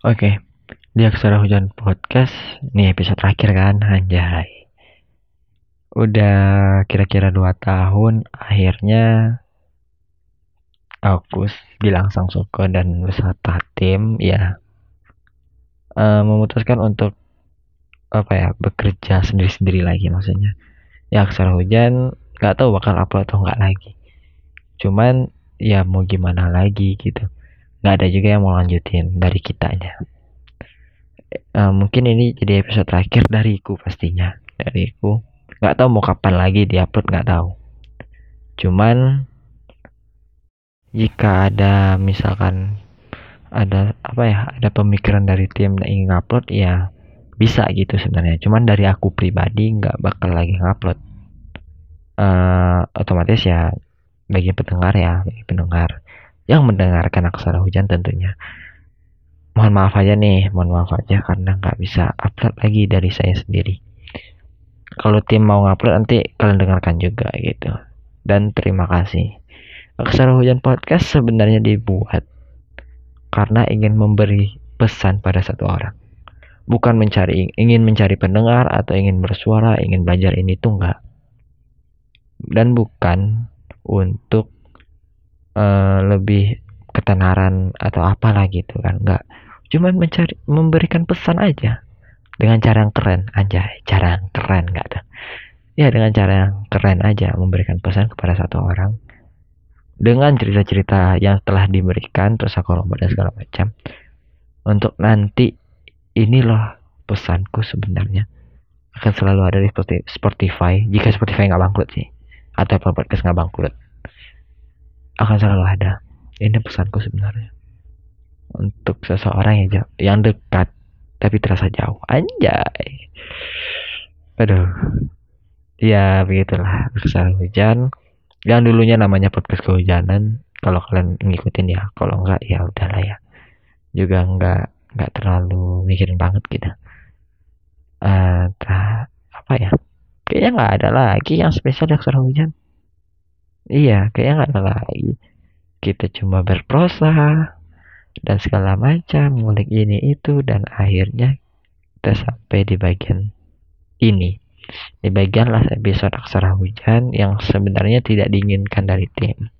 Oke, di Aksara Hujan Podcast, nih episode terakhir kan, anjay. Udah kira-kira 2 tahun, akhirnya aku bilang sang suka dan beserta tim, ya uh, memutuskan untuk apa ya bekerja sendiri-sendiri lagi maksudnya. Ya aksara hujan nggak tahu bakal upload atau nggak lagi. Cuman ya mau gimana lagi gitu nggak ada juga yang mau lanjutin dari kitanya. Uh, mungkin ini jadi episode terakhir dariku pastinya. Dariku. Nggak tahu mau kapan lagi diupload nggak tahu. Cuman jika ada misalkan ada apa ya ada pemikiran dari tim yang ingin upload ya bisa gitu sebenarnya. Cuman dari aku pribadi nggak bakal lagi ngupload. Uh, otomatis ya bagi pendengar ya bagi pendengar yang mendengarkan aksara hujan tentunya. Mohon maaf aja nih mohon maaf aja karena nggak bisa upload lagi dari saya sendiri. Kalau tim mau ngupload nanti kalian dengarkan juga gitu. Dan terima kasih. Aksara Hujan Podcast sebenarnya dibuat karena ingin memberi pesan pada satu orang. Bukan mencari ingin mencari pendengar atau ingin bersuara ingin belajar ini tuh enggak dan bukan untuk uh, lebih ketenaran atau apalah gitu kan enggak cuman mencari memberikan pesan aja. Dengan cara yang keren aja cara yang keren nggak ada. Ya dengan cara yang keren aja memberikan pesan kepada satu orang. Dengan cerita-cerita yang telah diberikan terus aku dan segala macam. Untuk nanti ini loh pesanku sebenarnya. Akan selalu ada di Spotify. Jika Spotify nggak bangkrut sih. Atau podcast nggak bangkrut akan selalu ada. Ini pesanku sebenarnya. Untuk seseorang yang jauh, yang dekat tapi terasa jauh. Anjay. Aduh. Ya begitulah. Kesal hujan. Yang dulunya namanya podcast kehujanan. Kalau kalian ngikutin ya. Kalau enggak ya udahlah ya. Juga enggak enggak terlalu mikirin banget gitu. Uh, apa ya. Kayaknya nggak ada lagi yang spesial aksara hujan iya kayaknya nggak lagi kita cuma berprosa dan segala macam ngulik ini itu dan akhirnya kita sampai di bagian ini. Di bagian last episode aksara hujan yang sebenarnya tidak diinginkan dari tim.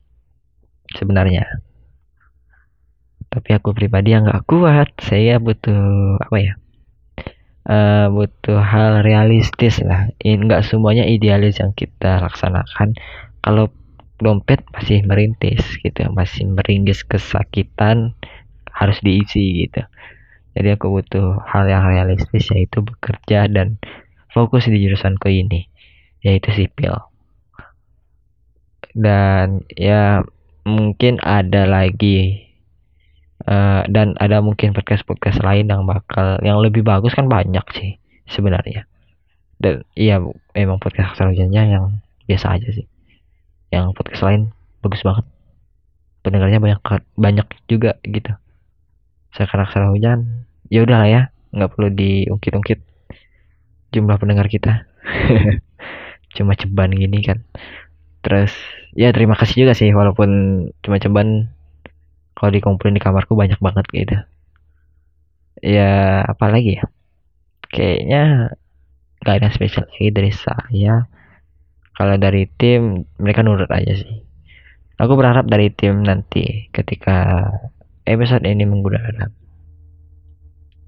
Sebenarnya. Tapi aku pribadi yang nggak kuat saya butuh apa ya uh, butuh hal realistis lah. Ini nggak semuanya idealis yang kita laksanakan. Kalau dompet masih merintis gitu masih meringis kesakitan harus diisi gitu. Jadi aku butuh hal yang realistis yaitu bekerja dan fokus di jurusanku ini yaitu sipil. Dan ya mungkin ada lagi uh, dan ada mungkin podcast podcast lain yang bakal yang lebih bagus kan banyak sih sebenarnya. Dan iya memang podcast aksara yang biasa aja sih yang podcast lain bagus banget. Pendengarnya banyak banyak juga gitu. Sekarang salah hujan ya udahlah ya nggak perlu diungkit-ungkit jumlah pendengar kita. Cuma ceban gini kan. Terus ya terima kasih juga sih walaupun cuma ceban kalau dikumpulin di kamarku banyak banget gitu. Ya apalagi ya? Kayaknya gak ada spesial lagi dari saya kalau dari tim mereka nurut aja sih. Aku berharap dari tim nanti ketika episode ini menggunakan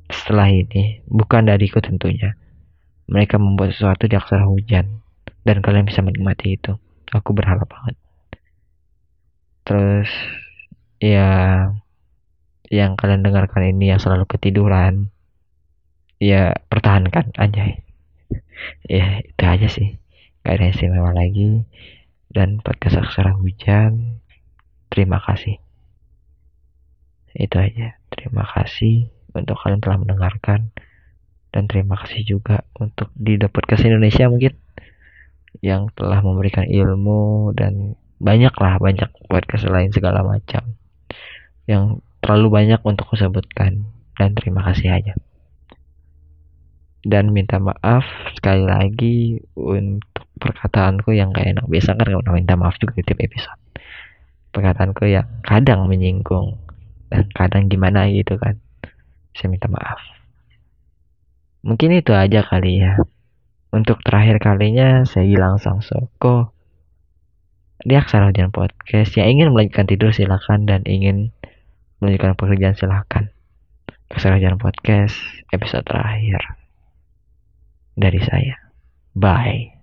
setelah ini bukan dariku tentunya mereka membuat sesuatu di aksara hujan dan kalian bisa menikmati itu. Aku berharap banget. Terus ya yang kalian dengarkan ini yang selalu ketiduran ya pertahankan aja ya itu aja sih gak ada istimewa lagi. Dan podcast aksara hujan. Terima kasih. Itu aja. Terima kasih untuk kalian telah mendengarkan. Dan terima kasih juga untuk di podcast Indonesia mungkin. Yang telah memberikan ilmu dan banyak lah banyak podcast lain segala macam. Yang terlalu banyak untuk kusebutkan dan terima kasih aja dan minta maaf sekali lagi untuk perkataanku yang gak enak. Biasa kan kalau minta maaf juga di tiap episode. Perkataanku yang kadang menyinggung dan kadang gimana gitu kan. Saya minta maaf. Mungkin itu aja kali ya. Untuk terakhir kalinya saya Gilang Sangsoko. Di Aksara Hujan Podcast. Yang ingin melanjutkan tidur silahkan dan ingin melanjutkan pekerjaan silahkan Aksara Hujan Podcast episode terakhir dari saya. Bye